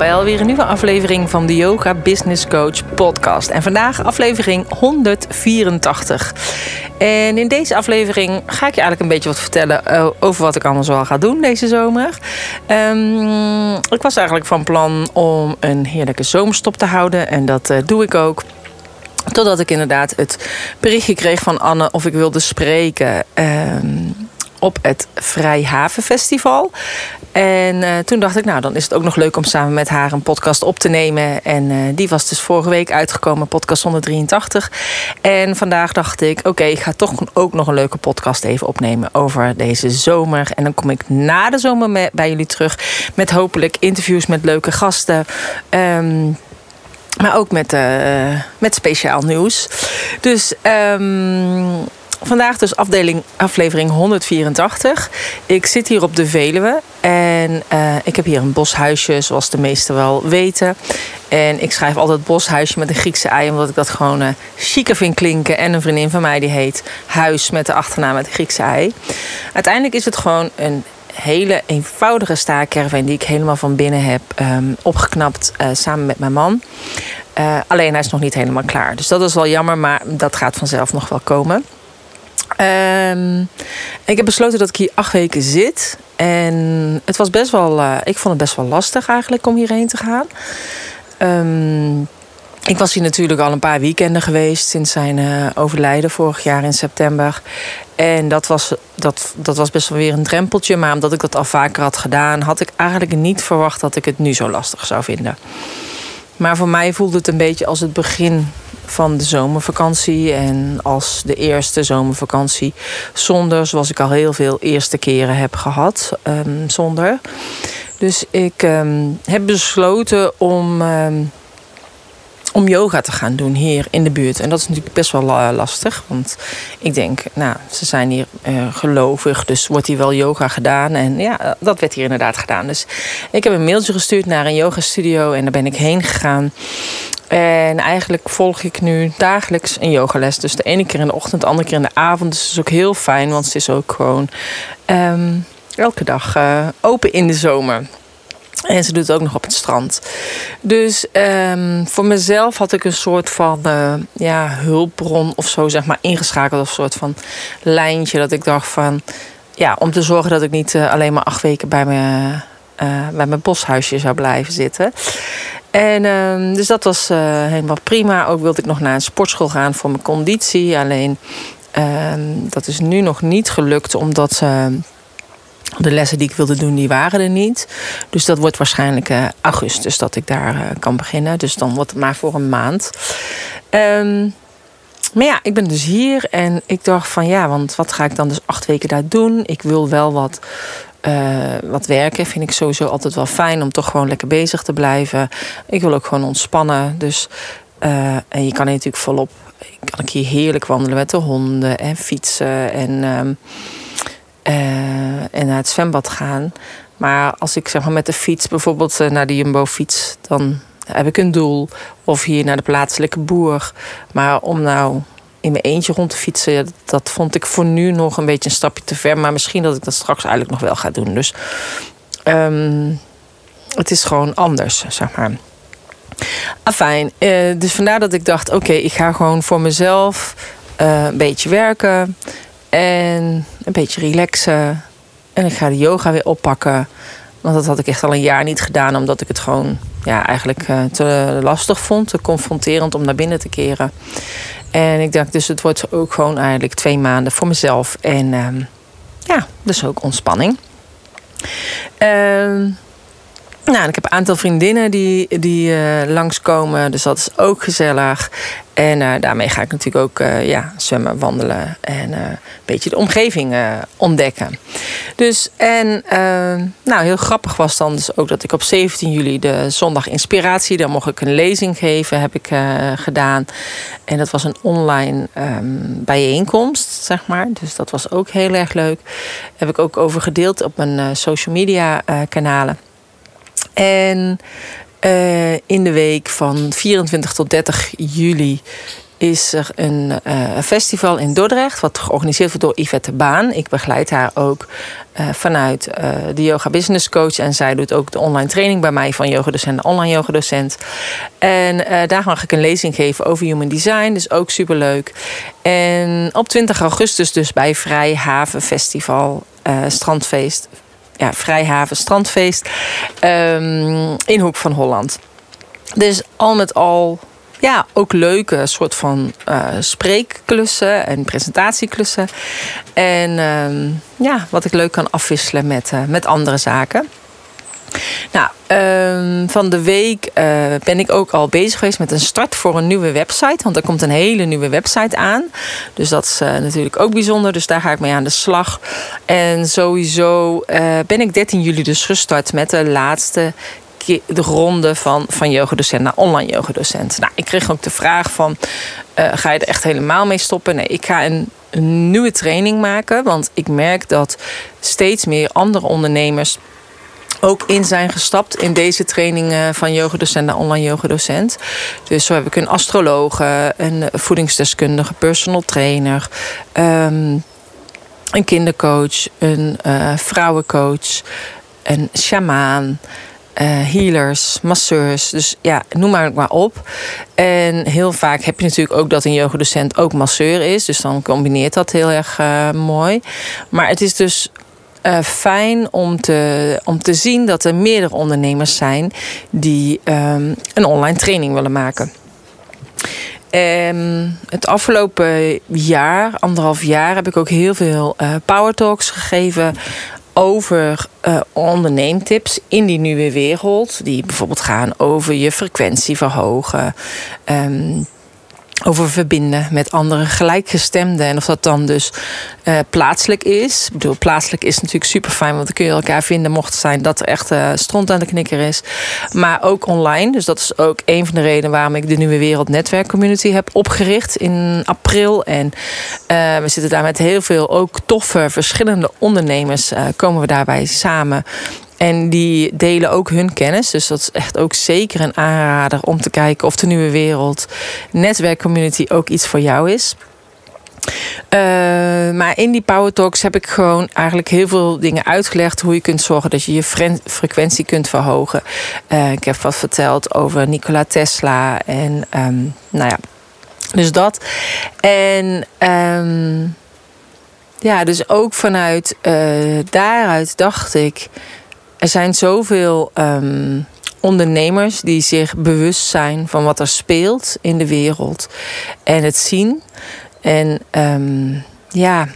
bij alweer een nieuwe aflevering van de Yoga Business Coach podcast. En vandaag aflevering 184. En in deze aflevering ga ik je eigenlijk een beetje wat vertellen eh, over wat ik allemaal zoal ga doen deze zomer. Ehm, ik was eigenlijk van plan om een heerlijke zomerstop te houden en dat eh, doe ik ook. Totdat ik inderdaad het berichtje kreeg van Anne of ik wilde spreken. Ehm, op het Vrijhaven En uh, toen dacht ik, nou, dan is het ook nog leuk om samen met haar een podcast op te nemen. En uh, die was dus vorige week uitgekomen, podcast 183. En vandaag dacht ik, oké, ik ga toch ook nog een leuke podcast even opnemen over deze zomer. En dan kom ik na de zomer bij jullie terug met hopelijk interviews met leuke gasten. Um, maar ook met, uh, met speciaal nieuws. Dus um, Vandaag dus afdeling, aflevering 184. Ik zit hier op de Veluwe en uh, ik heb hier een boshuisje, zoals de meesten wel weten. En ik schrijf altijd boshuisje met een Griekse ei, omdat ik dat gewoon uh, chiquer vind klinken. En een vriendin van mij die heet Huis met de achternaam met de Griekse ei. Uiteindelijk is het gewoon een hele eenvoudige staakerven die ik helemaal van binnen heb um, opgeknapt uh, samen met mijn man. Alleen hij is nog niet helemaal klaar. Dus dat is wel jammer, maar dat gaat vanzelf nog wel komen. Um, ik heb besloten dat ik hier acht weken zit. En het was best wel, uh, ik vond het best wel lastig eigenlijk om hierheen te gaan. Um, ik was hier natuurlijk al een paar weekenden geweest sinds zijn uh, overlijden vorig jaar in september. En dat was, dat, dat was best wel weer een drempeltje. Maar omdat ik dat al vaker had gedaan, had ik eigenlijk niet verwacht dat ik het nu zo lastig zou vinden. Maar voor mij voelde het een beetje als het begin van de zomervakantie. En als de eerste zomervakantie zonder, zoals ik al heel veel eerste keren heb gehad, um, zonder. Dus ik um, heb besloten om. Um, om yoga te gaan doen hier in de buurt. En dat is natuurlijk best wel uh, lastig. Want ik denk, nou, ze zijn hier uh, gelovig, dus wordt hier wel yoga gedaan. En ja, dat werd hier inderdaad gedaan. Dus ik heb een mailtje gestuurd naar een yoga studio en daar ben ik heen gegaan. En eigenlijk volg ik nu dagelijks een yogales. Dus de ene keer in de ochtend, de andere keer in de avond. Dus dat is ook heel fijn, want het is ook gewoon um, elke dag uh, open in de zomer. En ze doet het ook nog op het strand. Dus um, voor mezelf had ik een soort van uh, ja, hulpbron of zo, zeg maar, ingeschakeld. Of een soort van lijntje dat ik dacht van... Ja, om te zorgen dat ik niet uh, alleen maar acht weken bij, uh, bij mijn boshuisje zou blijven zitten. En uh, dus dat was uh, helemaal prima. Ook wilde ik nog naar een sportschool gaan voor mijn conditie. Alleen uh, dat is nu nog niet gelukt, omdat de lessen die ik wilde doen, die waren er niet. Dus dat wordt waarschijnlijk uh, augustus dat ik daar uh, kan beginnen. Dus dan wordt het maar voor een maand. Maar ja, ik ben dus hier en ik dacht van ja, want wat ga ik dan dus acht weken daar doen? Ik wil wel wat, uh, wat werken. Vind ik sowieso altijd wel fijn om toch gewoon lekker bezig te blijven. Ik wil ook gewoon ontspannen. Dus, en je kan hier natuurlijk volop. Kan ik hier heerlijk wandelen met de honden en fietsen en. Um, uh, en naar het zwembad gaan. Maar als ik zeg maar met de fiets bijvoorbeeld naar de Jumbo fiets, dan heb ik een doel. Of hier naar de plaatselijke boer. Maar om nou in mijn eentje rond te fietsen, dat vond ik voor nu nog een beetje een stapje te ver. Maar misschien dat ik dat straks eigenlijk nog wel ga doen. Dus um, het is gewoon anders, zeg maar. Afijn, uh, dus vandaar dat ik dacht: oké, ik ga gewoon voor mezelf een beetje werken. En een beetje relaxen. En ik ga de yoga weer oppakken. Want dat had ik echt al een jaar niet gedaan, omdat ik het gewoon ja, eigenlijk uh, te lastig vond, te confronterend om naar binnen te keren. En ik dacht, dus het wordt ook gewoon eigenlijk twee maanden voor mezelf. En uh, ja, dus ook ontspanning. Uh, Nou, ik heb een aantal vriendinnen die, die uh, langskomen, dus dat is ook gezellig. En uh, daarmee ga ik natuurlijk ook uh, ja, zwemmen, wandelen en een beetje de omgeving ontdekken. Dus, en nou, heel grappig was dan dus ook dat ik op 17 juli de zondag inspiratie, daar mocht ik een lezing geven, heb ik gedaan. En dat was een online um, bijeenkomst, zeg maar. Dus dat was ook heel erg leuk. Daar heb ik ook over gedeeld op mijn social media kanalen. En uh, in de week van 24 tot 30 juli is er een uh, festival in Dordrecht, wat georganiseerd wordt door Yvette Baan. Ik begeleid haar ook uh, vanuit de Yoga Business Coach. En zij doet ook de online training bij mij van yogadocent online yogadocent. En daar mag ik een lezing geven over human design, dus ook superleuk. En op 20 augustus dus bij Vrij Haven Festival, Strandfeest ja, Vrijhaven Strandfeest um, in Hoek van Holland. Dus al met al ja, ook leuke soort van uh, spreekklussen en presentatieklussen. En uh, ja, wat ik leuk kan afwisselen met, uh, met andere zaken. Nou, um, van de week uh, ben ik ook al bezig geweest met een start voor een nieuwe website. Want er komt een hele nieuwe website aan. Dus dat is uh, natuurlijk ook bijzonder. Dus daar ga ik mee aan de slag. En sowieso uh, ben ik 13 juli dus gestart met de laatste de ronde van, van yogadocent naar online yogadocent. Nou, ik kreeg ook de vraag van, ga je er echt helemaal mee stoppen? Nee, ik ga een nieuwe training maken. Want ik merk dat steeds meer andere ondernemers ook in zijn gestapt in deze training van yogadocent naar online yogadocent. Dus zo heb ik een astrologe, een voedingsdeskundige, personal trainer, um, een kindercoach, een uh, vrouwencoach, een shamaan. Healers, masseurs, dus ja, noem maar, maar op. En heel vaak heb je natuurlijk ook dat een yogadocent ook masseur is. Dus dan combineert dat heel erg mooi. Maar het is dus uh, fijn om te, om te zien dat er meerdere ondernemers zijn die um, een online training willen maken. Um, het afgelopen jaar, anderhalf jaar, heb ik ook heel veel uh, power talks gegeven over uh, onderneemtips in die nieuwe wereld. Die bijvoorbeeld gaan over je frequentie verhogen. Um, over verbinden met andere gelijkgestemden. En of dat dan dus uh, plaatselijk is. Ik bedoel, plaatselijk is natuurlijk super fijn, want dan kun je elkaar vinden, mocht het zijn dat er echt uh, stront aan de knikker is. Maar ook online. Dus dat is ook een van de redenen waarom ik de Nieuwe Wereld Netwerk Community heb opgericht in april. En uh, we zitten daar met heel veel ook toffe, verschillende ondernemers. komen we daarbij samen. En die delen ook hun kennis. Dus dat is echt ook zeker een aanrader om te kijken of de nieuwe wereld netwerkcommunity ook iets voor jou is. Uh, maar in die Power Talks heb ik gewoon eigenlijk heel veel dingen uitgelegd. Hoe je kunt zorgen dat je je frequentie kunt verhogen. Uh, ik heb wat verteld over Nikola Tesla. En um, nou ja, dus dat. En um, ja, dus ook vanuit uh, daaruit dacht ik er zijn zoveel um, ondernemers die zich bewust zijn van wat er speelt in de wereld en het zien. En um, ja,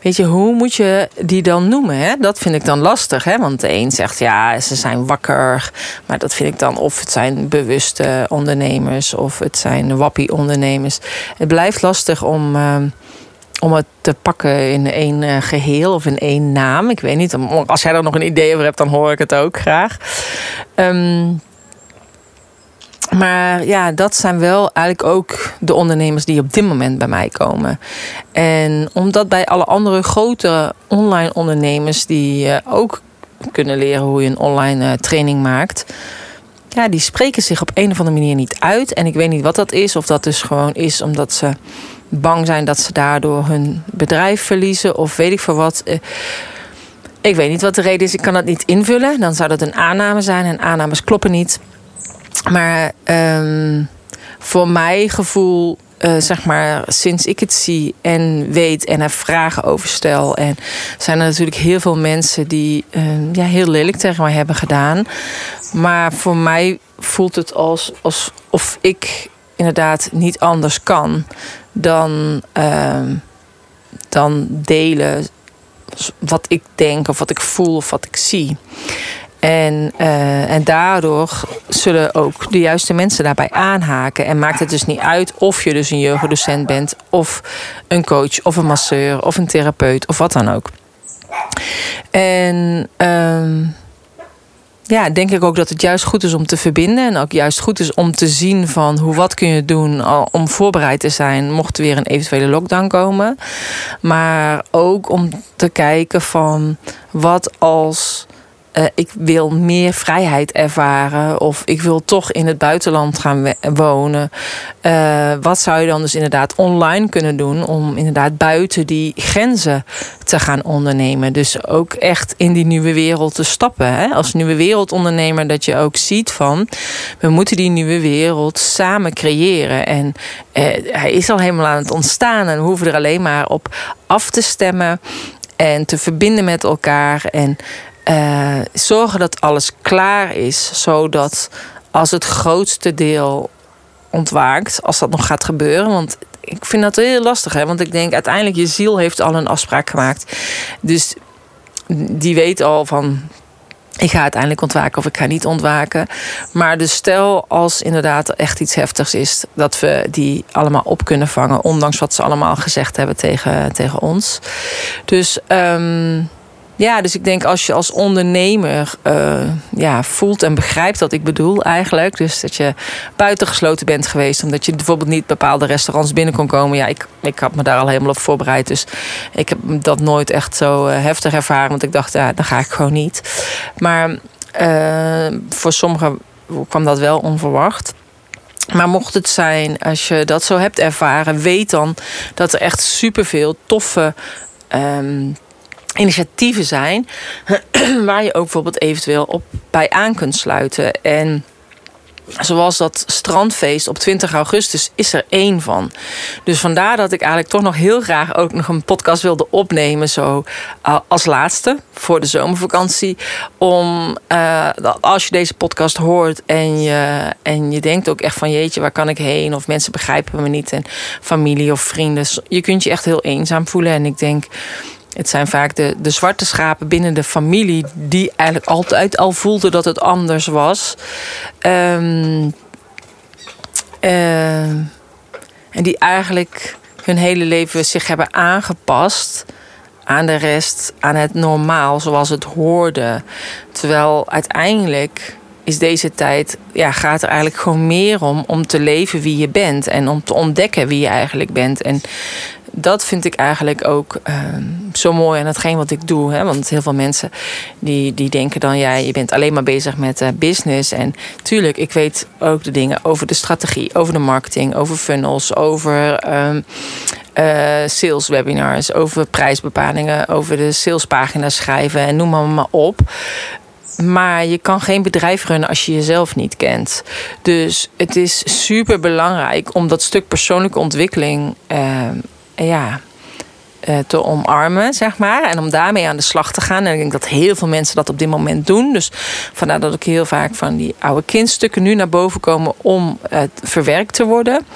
weet je, hoe moet je die dan noemen? Hè? Dat vind ik dan lastig, hè? want de een zegt ja, ze zijn wakker, maar dat vind ik dan of het zijn bewuste ondernemers of het zijn wappie-ondernemers. Het blijft lastig om. Um, om het te pakken in één uh, geheel of in één naam. Ik weet niet. Als jij er nog een idee over hebt, dan hoor ik het ook graag. Um, maar ja, dat zijn wel eigenlijk ook de ondernemers die op dit moment bij mij komen. En omdat bij alle andere grote online ondernemers die uh, ook kunnen leren hoe je een online uh, training maakt. Ja, die spreken zich op een of andere manier niet uit. En ik weet niet wat dat is. Of dat dus gewoon is omdat ze bang zijn dat ze daardoor hun bedrijf verliezen of weet ik veel wat. Eh, ik weet niet wat de reden is, ik kan dat niet invullen. Dan zou dat een aanname zijn en aannames kloppen niet. Maar um, voor mijn gevoel, uh, zeg maar, sinds ik het zie en weet en er vragen over stel. En zijn er natuurlijk heel veel mensen die uh, ja, heel lelijk tegen mij hebben gedaan. Maar voor mij voelt het als, alsof ik inderdaad niet anders kan dan, uh, dan delen wat ik denk of wat ik voel of wat ik zie. En, uh, en daardoor zullen ook de juiste mensen daarbij aanhaken. En maakt het dus niet uit of je dus een yogadocent bent, of een coach, of een masseur, of een therapeut, of wat dan ook. En uh, ja, denk ik ook dat het juist goed is om te verbinden. En ook juist goed is om te zien van hoe wat kun je doen om voorbereid te zijn mocht er weer een eventuele lockdown komen. Maar ook om te kijken van wat als uh, ik wil meer vrijheid ervaren of ik wil toch in het buitenland gaan wonen. Uh, wat zou je dan dus inderdaad online kunnen doen om inderdaad buiten die grenzen te gaan ondernemen? Dus ook echt in die nieuwe wereld te stappen. Hè? Als nieuwe wereldondernemer dat je ook ziet van we moeten die nieuwe wereld samen creëren. En uh, hij is al helemaal aan het ontstaan en we hoeven er alleen maar op af te stemmen en te verbinden met elkaar. En uh, zorgen dat alles klaar is, zodat als het grootste deel ontwaakt, als dat nog gaat gebeuren, want ik vind dat heel lastig, hè? want ik denk uiteindelijk je ziel heeft al een afspraak gemaakt, dus die weet al van ik ga uiteindelijk ontwaken of ik ga niet ontwaken. Maar dus stel als inderdaad echt iets heftigs is, dat we die allemaal op kunnen vangen, ondanks wat ze allemaal gezegd hebben tegen, tegen ons. Dus um, ja, dus ik denk als je als ondernemer uh, ja, voelt en begrijpt wat ik bedoel eigenlijk. Dus dat je buitengesloten bent geweest. Omdat je bijvoorbeeld niet bepaalde restaurants binnen kon komen. Ja, ik, ik had me daar al helemaal op voorbereid. Dus ik heb dat nooit echt zo uh, heftig ervaren. Want ik dacht, ja, dan ga ik gewoon niet. Maar uh, voor sommigen kwam dat wel onverwacht. Maar mocht het zijn, als je dat zo hebt ervaren, weet dan dat er echt superveel toffe. Um, initiatieven zijn waar je ook bijvoorbeeld eventueel op bij aan kunt sluiten. En zoals dat strandfeest op 20 augustus is er één van. Dus vandaar dat ik eigenlijk toch nog heel graag ook nog een podcast wilde opnemen, zo uh, als laatste voor de zomervakantie. Om uh, als je deze podcast hoort en je, en je denkt ook echt van jeetje, waar kan ik heen? Of mensen begrijpen me niet en familie of vrienden. Je kunt je echt heel eenzaam voelen. En ik denk het zijn vaak de, de zwarte schapen binnen de familie die eigenlijk altijd al voelden dat het anders was. Um, uh, en die eigenlijk hun hele leven zich hebben aangepast aan de rest, aan het normaal zoals het hoorde. Terwijl uiteindelijk is deze tijd, ja, gaat er eigenlijk gewoon meer om om te leven wie je bent en om te ontdekken wie je eigenlijk bent. En dat vind ik eigenlijk ook uh, zo mooi aan hetgeen wat ik doe. Hè? Want heel veel mensen die, die denken dan, ja, je bent alleen maar bezig met uh, business. En tuurlijk, ik weet ook de dingen over de strategie, over de marketing, over funnels, over uh, sales webinars, over prijsbepalingen, over de salespagina's schrijven en noem maar op. Maar je kan geen bedrijf runnen als je jezelf niet kent. Dus het is super belangrijk om dat stuk persoonlijke ontwikkeling uh, ja, uh, te omarmen, zeg maar. En om daarmee aan de slag te gaan. En ik denk dat heel veel mensen dat op dit moment doen. Dus vandaar dat ik heel vaak van die oude kindstukken nu naar boven komen om uh, verwerkt te worden.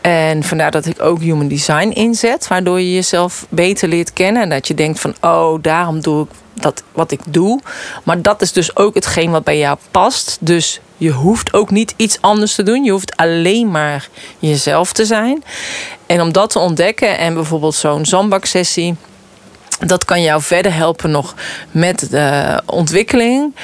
En vandaar dat ik ook human design inzet, waardoor je jezelf beter leert kennen. En dat je denkt van, oh, daarom doe ik dat wat ik doe. Maar dat is dus ook hetgeen wat bij jou past. Dus je hoeft ook niet iets anders te doen. Je hoeft alleen maar jezelf te zijn. En om dat te ontdekken en bijvoorbeeld zo'n zandbaksessie dat kan jou verder helpen nog met de ontwikkeling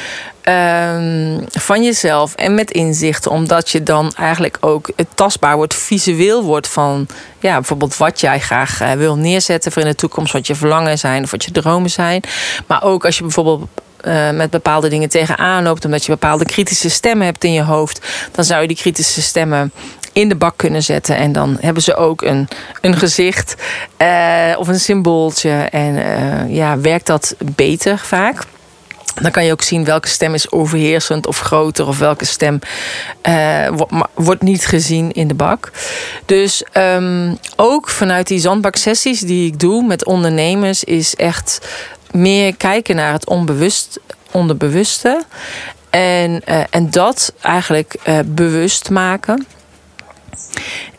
um, van jezelf en met inzichten. Omdat je dan eigenlijk ook tastbaar wordt, visueel wordt van ja, bijvoorbeeld wat jij graag uh, wil neerzetten voor in de toekomst, wat je verlangen zijn of wat je dromen zijn. Maar ook als je bijvoorbeeld uh, met bepaalde dingen tegenaan loopt, omdat je bepaalde kritische stemmen hebt in je hoofd, dan zou je die kritische stemmen in de bak kunnen zetten. En dan hebben ze ook een, een gezicht uh, of een symbooltje. En uh, ja, werkt dat beter vaak. Dan kan je ook zien welke stem is overheersend of groter, of welke stem uh, wordt niet gezien in de bak. Dus um, ook vanuit die zandbaksessies die ik doe met ondernemers, is echt meer kijken naar het onbewust, onderbewuste. En, en dat eigenlijk bewust maken.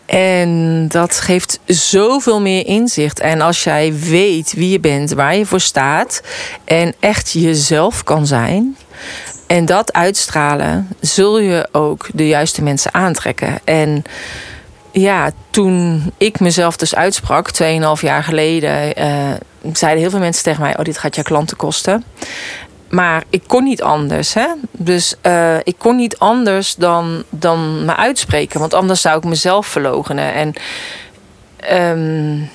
En dat geeft zoveel meer inzicht. En als jij weet wie je bent, waar je voor staat en echt jezelf kan zijn, En dat uitstralen, zul je ook de juiste mensen aantrekken. En ja, toen ik mezelf dus uitsprak, 2,5 jaar geleden, uh, zeiden heel veel mensen tegen mij: Oh, dit gaat je klanten kosten. Maar ik kon niet anders. Hè? Dus uh, ik kon niet anders dan, dan me uitspreken. Want anders zou ik mezelf verlogenen. En um,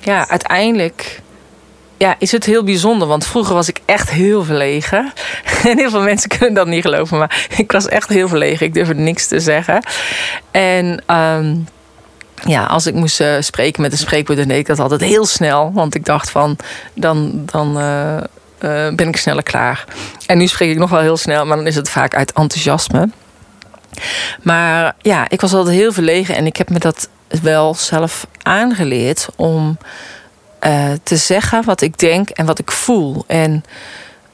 ja, uiteindelijk ja, is het heel bijzonder. Want vroeger was ik echt heel verlegen. En heel veel mensen kunnen dat niet geloven. Maar ik was echt heel verlegen. Ik durfde niks te zeggen. En um, ja, als ik moest uh, spreken met een spreekwoord, dan deed ik dat altijd heel snel. Want ik dacht van, dan, dan uh, uh, ben ik sneller klaar. En nu spreek ik nog wel heel snel, maar dan is het vaak uit enthousiasme. Maar ja, ik was altijd heel verlegen en ik heb me dat wel zelf aangeleerd om uh, te zeggen wat ik denk en wat ik voel. En,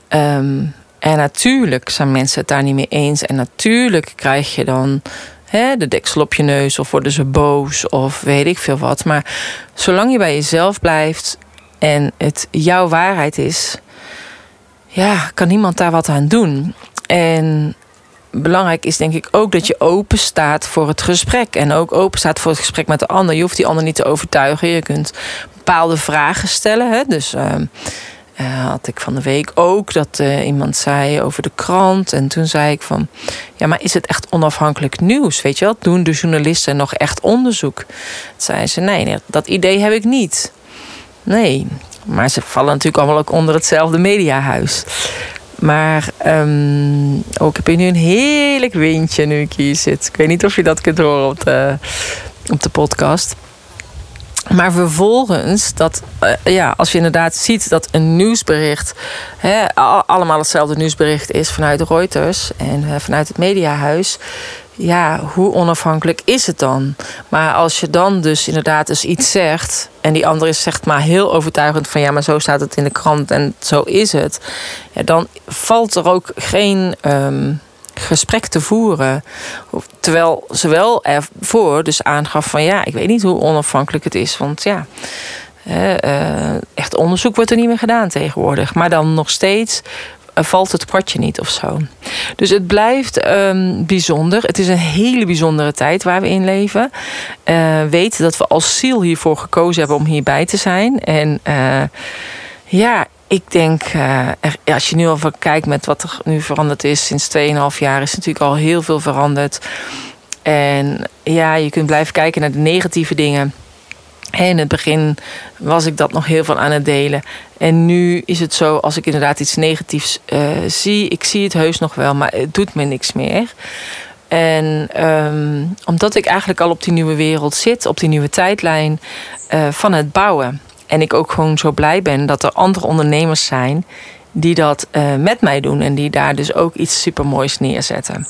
um, en natuurlijk zijn mensen het daar niet mee eens. En natuurlijk krijg je dan hè, de deksel op je neus of worden ze boos of weet ik veel wat. Maar zolang je bij jezelf blijft en het jouw waarheid is, ja, kan niemand daar wat aan doen. En belangrijk is denk ik ook dat je open staat voor het gesprek. En ook open staat voor het gesprek met de ander. Je hoeft die ander niet te overtuigen. Je kunt bepaalde vragen stellen. Hè? Dus uh, had ik van de week ook dat uh, iemand zei over de krant. En toen zei ik van, ja, maar is het echt onafhankelijk nieuws? Weet je wel, doen de journalisten nog echt onderzoek? Toen zei ze, nee, nee, dat idee heb ik niet. Nee, maar ze vallen natuurlijk allemaal ook onder hetzelfde mediahuis. Maar um, oh, ik heb hier nu een heerlijk windje nu ik hier zit. Ik weet niet of je dat kunt horen op de, op de podcast. Maar vervolgens, dat, uh, ja, als je inderdaad ziet dat een nieuwsbericht hè, allemaal hetzelfde nieuwsbericht is vanuit Reuters en uh, vanuit het mediahuis. Ja, hoe onafhankelijk is het dan? Maar als je dan dus inderdaad eens iets zegt. en die andere zegt maar heel overtuigend van ja, maar zo staat het in de krant en zo is het. Ja, dan valt er ook geen. Um, gesprek te voeren. Terwijl ze wel ervoor dus aangaf van ja, ik weet niet hoe onafhankelijk het is. Want ja, uh, echt onderzoek wordt er niet meer gedaan tegenwoordig. Maar dan nog steeds valt het kwartje niet of zo. Dus het blijft um, bijzonder. Het is een hele bijzondere tijd waar we in leven. Uh, weet dat we als ziel hiervoor gekozen hebben om hierbij te zijn. En ja, ik denk, als je nu al kijkt met wat er nu veranderd is sinds 2,5 jaar, is natuurlijk al heel veel veranderd. En ja, je kunt blijven kijken naar de negatieve dingen. In het begin was ik dat nog heel veel aan het delen. En nu is het zo, als ik inderdaad iets negatiefs uh, zie, ik zie het heus nog wel, maar het doet me niks meer. En um, omdat ik eigenlijk al op die nieuwe wereld zit, op die nieuwe tijdlijn uh, van het bouwen en ik ook gewoon zo blij ben dat er andere ondernemers zijn die dat uh, met mij doen en die daar dus ook iets supermoois neerzetten.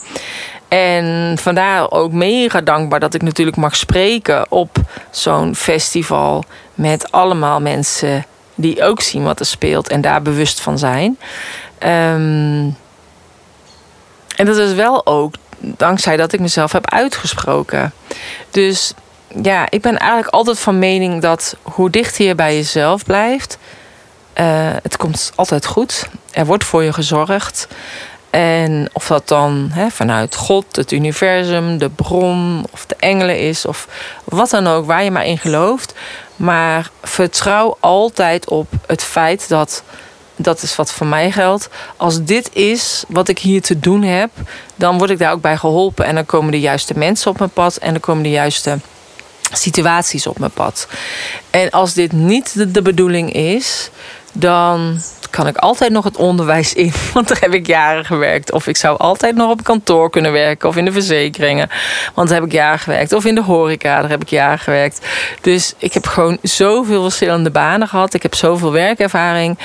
En vandaar ook mega dankbaar dat ik natuurlijk mag spreken op zo'n festival met allemaal mensen die ook zien wat er speelt en daar bewust van zijn. Um, en dat is wel ook dankzij dat ik mezelf heb uitgesproken. Dus ja, ik ben eigenlijk altijd van mening dat hoe dichter je bij jezelf blijft, uh, het komt altijd goed. Er wordt voor je gezorgd. En of dat dan vanuit God, het universum, de bron of de engelen is, of wat dan ook, waar je maar in gelooft. Maar vertrouw altijd op het feit dat, dat is wat voor mij geldt, als dit is wat ik hier te doen heb, dan word ik daar ook bij geholpen. En dan komen de juiste mensen op mijn pad en dan komen de juiste situaties op mijn pad. En als dit niet de, bedoeling is, dan kan ik altijd nog het onderwijs in. Want daar heb ik jaren gewerkt. Of ik zou altijd nog op kantoor kunnen werken. Of in de verzekeringen. Want daar heb ik jaren gewerkt. Of in de horeca, daar heb ik jaren gewerkt. Dus ik heb gewoon zoveel verschillende banen gehad. Ik heb zoveel werkervaring.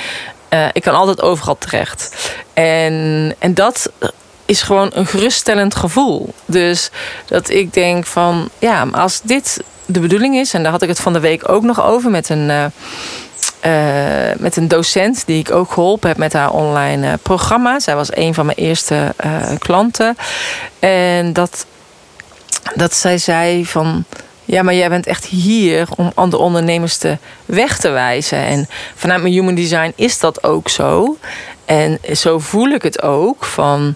Uh, ik kan altijd overal terecht. En, en dat is gewoon een geruststellend gevoel. Dus dat ik denk van, ja, als dit de bedoeling is, en daar had ik het van de week ook nog over met een, uh, met een docent die ik ook geholpen heb met haar online uh, programma. Zij was een van mijn eerste klanten. En dat, dat zij zei van. Ja, maar jij bent echt hier om andere ondernemers te weg te wijzen. En vanuit mijn human design is dat ook zo. En zo voel ik het ook van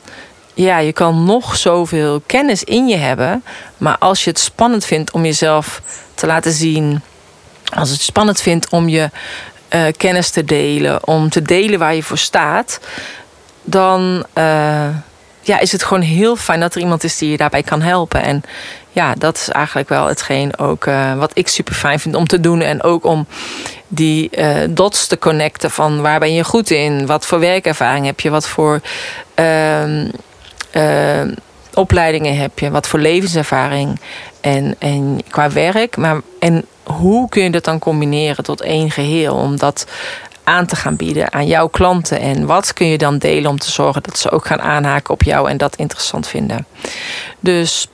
ja, je kan nog zoveel kennis in je hebben. Maar als je het spannend vindt om jezelf te laten zien. Als het spannend vindt om je uh, kennis te delen. Om te delen waar je voor staat. Dan uh, ja, is het gewoon heel fijn dat er iemand is die je daarbij kan helpen. En ja, dat is eigenlijk wel hetgeen ook uh, wat ik super fijn vind om te doen. En ook om die dots te connecten van waar ben je goed in? Wat voor werkervaring heb je? Wat voor ehm, uh, opleidingen heb je, wat voor levenservaring en, en qua werk. Maar, en hoe kun je dat dan combineren tot één geheel? Om dat aan te gaan bieden aan jouw klanten. En wat kun je dan delen om te zorgen dat ze ook gaan aanhaken op jou en dat interessant vinden. Dus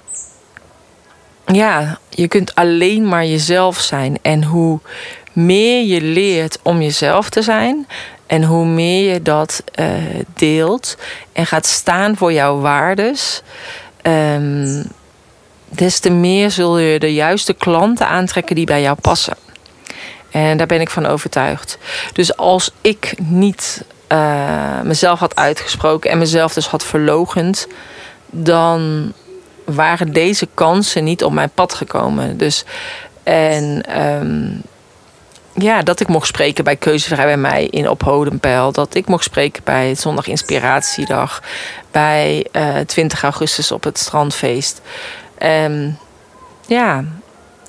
ja, je kunt alleen maar jezelf zijn. En hoe meer je leert om jezelf te zijn, en hoe meer je dat uh, deelt en gaat staan voor jouw waardes, um, des te meer zul je de juiste klanten aantrekken die bij jou passen. En daar ben ik van overtuigd. Dus als ik niet uh, mezelf had uitgesproken en mezelf dus had verlogend, dan waren deze kansen niet op mijn pad gekomen. Dus en um, ja, dat ik mocht spreken bij Keuzevrij bij mij in Op Hodenpeil. Dat ik mocht spreken bij Zondag Inspiratiedag. Bij uh, eh, 20 augustus op het strandfeest. Um, ja,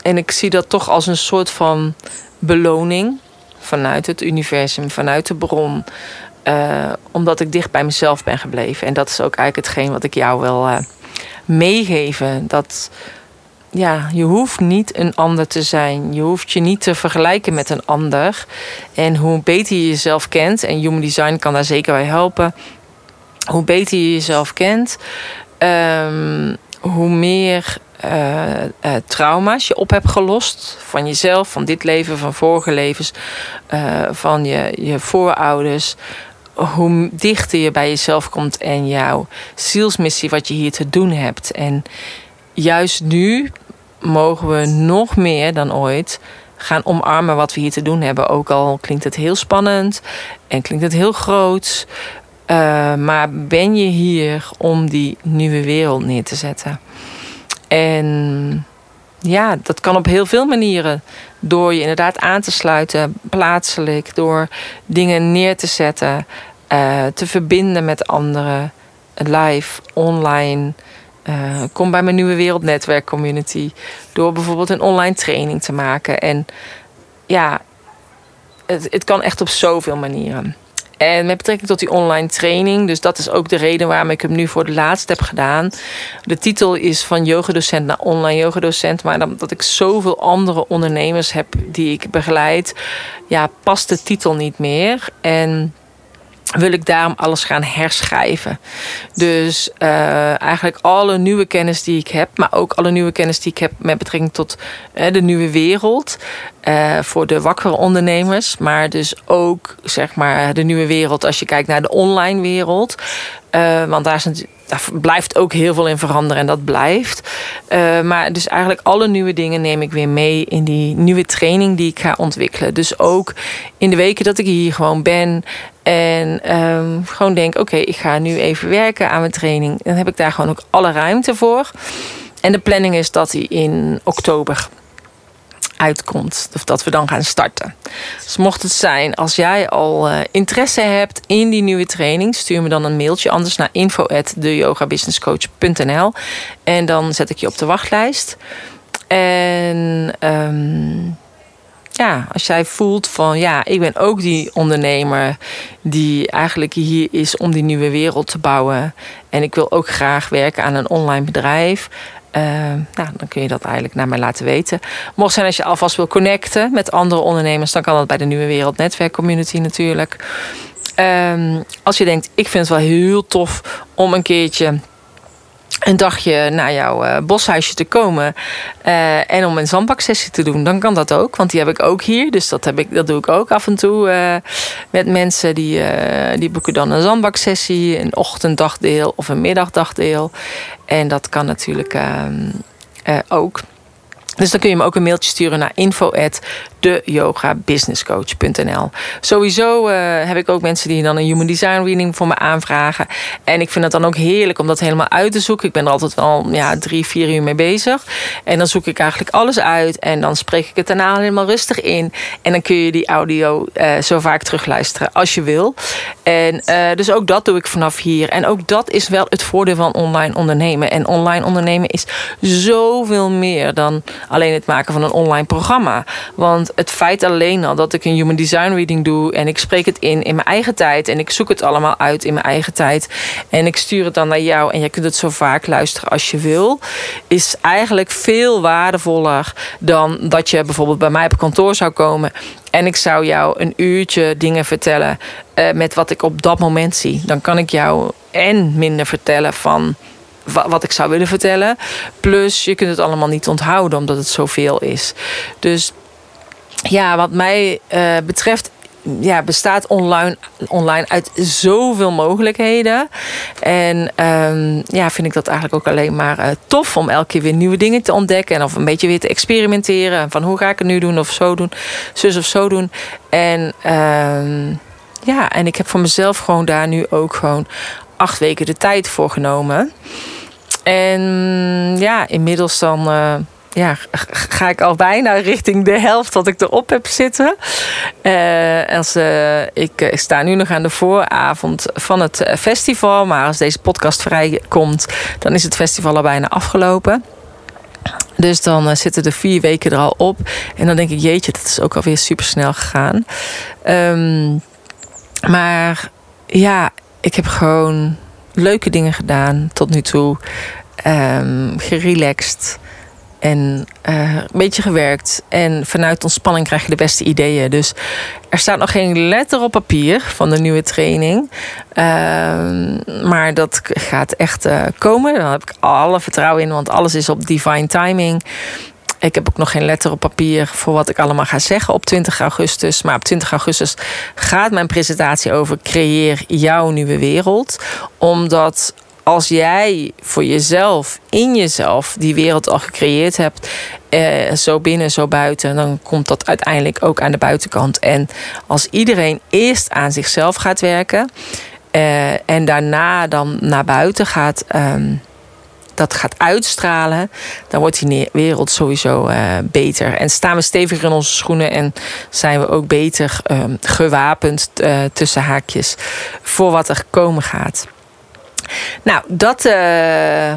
en ik zie dat toch als een soort van beloning vanuit het universum, vanuit de bron. Uh, omdat ik dicht bij mezelf ben gebleven. En dat is ook eigenlijk hetgeen wat ik jou wil uh, meegeven. Dat ja, je hoeft niet een ander te zijn. Je hoeft je niet te vergelijken met een ander. En hoe beter je jezelf kent, en Human Design kan daar zeker bij helpen. Hoe beter je jezelf kent, um, hoe meer uh, uh, trauma's je op hebt gelost. Van jezelf, van dit leven, van vorige levens, uh, van je, je voorouders. Hoe dichter je bij jezelf komt en jouw zielsmissie, wat je hier te doen hebt. En juist nu mogen we nog meer dan ooit gaan omarmen wat we hier te doen hebben. Ook al klinkt het heel spannend en klinkt het heel groot. Uh, maar ben je hier om die nieuwe wereld neer te zetten? En ja, dat kan op heel veel manieren. Door je inderdaad aan te sluiten, plaatselijk, door dingen neer te zetten, uh, te verbinden met anderen, live, online. Uh, kom bij mijn Nieuwe Wereld Netwerk Community. Door bijvoorbeeld een online training te maken. En ja, het, kan echt op zoveel manieren. En met betrekking tot die online training, dus dat is ook de reden waarom ik hem nu voor de laatste heb gedaan. De titel is van yogadocent naar online yogadocent. Maar omdat ik zoveel andere ondernemers heb die ik begeleid, ja, past de titel niet meer. En wil ik daarom alles gaan herschrijven. Dus uh, eigenlijk alle nieuwe kennis die ik heb, maar ook alle nieuwe kennis die ik heb met betrekking tot uh, de nieuwe wereld. Uh, voor de wakkere ondernemers, maar dus ook zeg maar de nieuwe wereld als je kijkt naar de online wereld. want daar, daar blijft ook heel veel in veranderen en dat blijft. maar dus eigenlijk alle nieuwe dingen neem ik weer mee in die nieuwe training die ik ga ontwikkelen. Dus ook in de weken dat ik hier gewoon ben en um, gewoon denk, oké, ik ga nu even werken aan mijn training. Dan heb ik daar gewoon ook alle ruimte voor. En de planning is dat hij in oktober uitkomt. Of dat we dan gaan starten. Dus mocht het zijn, als jij al uh, interesse hebt in die nieuwe training, stuur me dan een mailtje. Anders naar info@deyogabusinesscoach.nl en dan zet ik je op de wachtlijst. En um, ja, als jij voelt van ja, ik ben ook die ondernemer die eigenlijk hier is om die nieuwe wereld te bouwen. En ik wil ook graag werken aan een online bedrijf. Uh, nou, dan kun je dat eigenlijk naar mij laten weten. Mocht zijn als je alvast wil connecten met andere ondernemers, dan kan dat bij de Nieuwe Wereld Netwerk Community natuurlijk. Um, als je denkt, ik vind het wel heel tof om een keertje een dagje naar jouw uh, boshuisje te komen uh, en om een zandbaksessie te doen, dan kan dat ook. Want die heb ik ook hier. Dus dat, heb ik, dat doe ik ook af en toe uh, met mensen. Die, die boeken dan een zandbaksessie, een ochtenddagdeel of een middagdagdeel. En dat kan natuurlijk ehm, ook. Dus dan kun je me ook een mailtje sturen naar info deyogabusinesscoach.nl. Sowieso uh, heb ik ook mensen die dan een human design reading voor me aanvragen. En ik vind het dan ook heerlijk om dat helemaal uit te zoeken. Ik ben er altijd wel ja, drie, vier uur mee bezig. En dan zoek ik eigenlijk alles uit. En dan spreek ik het daarna helemaal rustig in. En dan kun je die audio uh, zo vaak terugluisteren als je wil. En uh, dus ook dat doe ik vanaf hier. En ook dat is wel het voordeel van online ondernemen. En online ondernemen is zoveel meer dan alleen het maken van een online programma. Want het feit alleen al dat ik een human design reading doe en ik spreek het in in mijn eigen tijd en ik zoek het allemaal uit in mijn eigen tijd en ik stuur het dan naar jou en je kunt het zo vaak luisteren als je wil, is eigenlijk veel waardevoller dan dat je bijvoorbeeld bij mij op kantoor zou komen en ik zou jou een uurtje dingen vertellen uh, met wat ik op dat moment zie. Dan kan ik jou en minder vertellen van wat ik zou willen vertellen. Plus, je kunt het allemaal niet onthouden omdat het zoveel is. Dus ja, wat mij uh, betreft ja, bestaat online, online uit zoveel mogelijkheden. En um, ja, vind ik dat eigenlijk ook alleen maar uh, tof om elke keer weer nieuwe dingen te ontdekken. En of een beetje weer te experimenteren. Van hoe ga ik het nu doen of zo doen, zus of zo doen. En um, ja, en ik heb voor mezelf gewoon daar nu ook gewoon acht weken de tijd voor genomen. En ja, inmiddels dan uh, ja, ga ik al bijna richting de helft wat ik erop heb zitten. Uh, als, uh, ik, sta nu nog aan de vooravond van het festival. Maar als deze podcast vrijkomt, dan is het festival al bijna afgelopen. Dus dan zitten de vier weken er al op. En dan denk ik, jeetje, dat is ook alweer super snel gegaan. Um, maar ja, ik heb gewoon leuke dingen gedaan tot nu toe. Um, gerelaxed en uh, een beetje gewerkt. En vanuit ontspanning krijg je de beste ideeën. Dus er staat nog geen letter op papier van de nieuwe training. Uh, maar dat gaat echt uh, komen. Daar heb ik alle vertrouwen in, want alles is op divine timing. Ik heb ook nog geen letter op papier voor wat ik allemaal ga zeggen op 20 augustus. Maar op 20 augustus gaat mijn presentatie over creëer jouw nieuwe wereld. Omdat als jij voor jezelf, in jezelf, die wereld al gecreëerd hebt, eh, zo binnen, zo buiten, dan komt dat uiteindelijk ook aan de buitenkant. En als iedereen eerst aan zichzelf gaat werken eh, en daarna dan naar buiten gaat. Ehm, dat gaat uitstralen, dan wordt die wereld sowieso uh, beter. En staan we steviger in onze schoenen en zijn we ook beter uh, gewapend uh, tussen haakjes voor wat er komen gaat. Nou, dat, uh,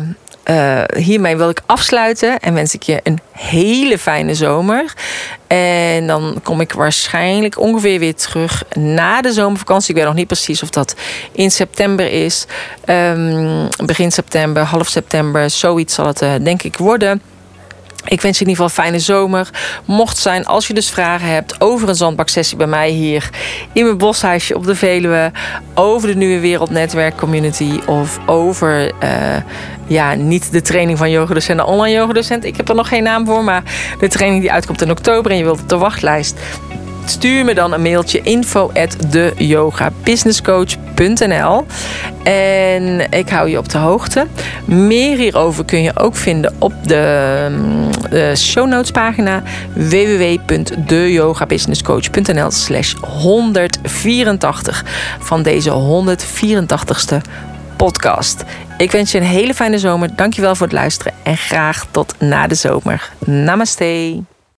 hiermee wil ik afsluiten en wens ik je een hele fijne zomer. En dan kom ik waarschijnlijk ongeveer weer terug na de zomervakantie. Ik weet nog niet precies of dat in september is. Um, begin september, half september, zoiets zal het uh, denk ik worden. Ik wens je in ieder geval een fijne zomer. Mocht zijn, als je dus vragen hebt over een zandbaksessie bij mij hier in mijn boshuisje op de Veluwe, over de Nieuwe Wereld Netwerk Community of over, uh, ja, niet de training van yogadocent, online yogadocent. Ik heb er nog geen naam voor, maar de training die uitkomt in oktober en je wilt op de wachtlijst stuur me dan een mailtje info at En ik hou je op de hoogte. Meer hierover kun je ook vinden op de, de show notes pagina www.deyogabusinesscoach.nl slash 184 van deze 184ste podcast. Ik wens je een hele fijne zomer. Dankjewel voor het luisteren en graag tot na de zomer. Namaste.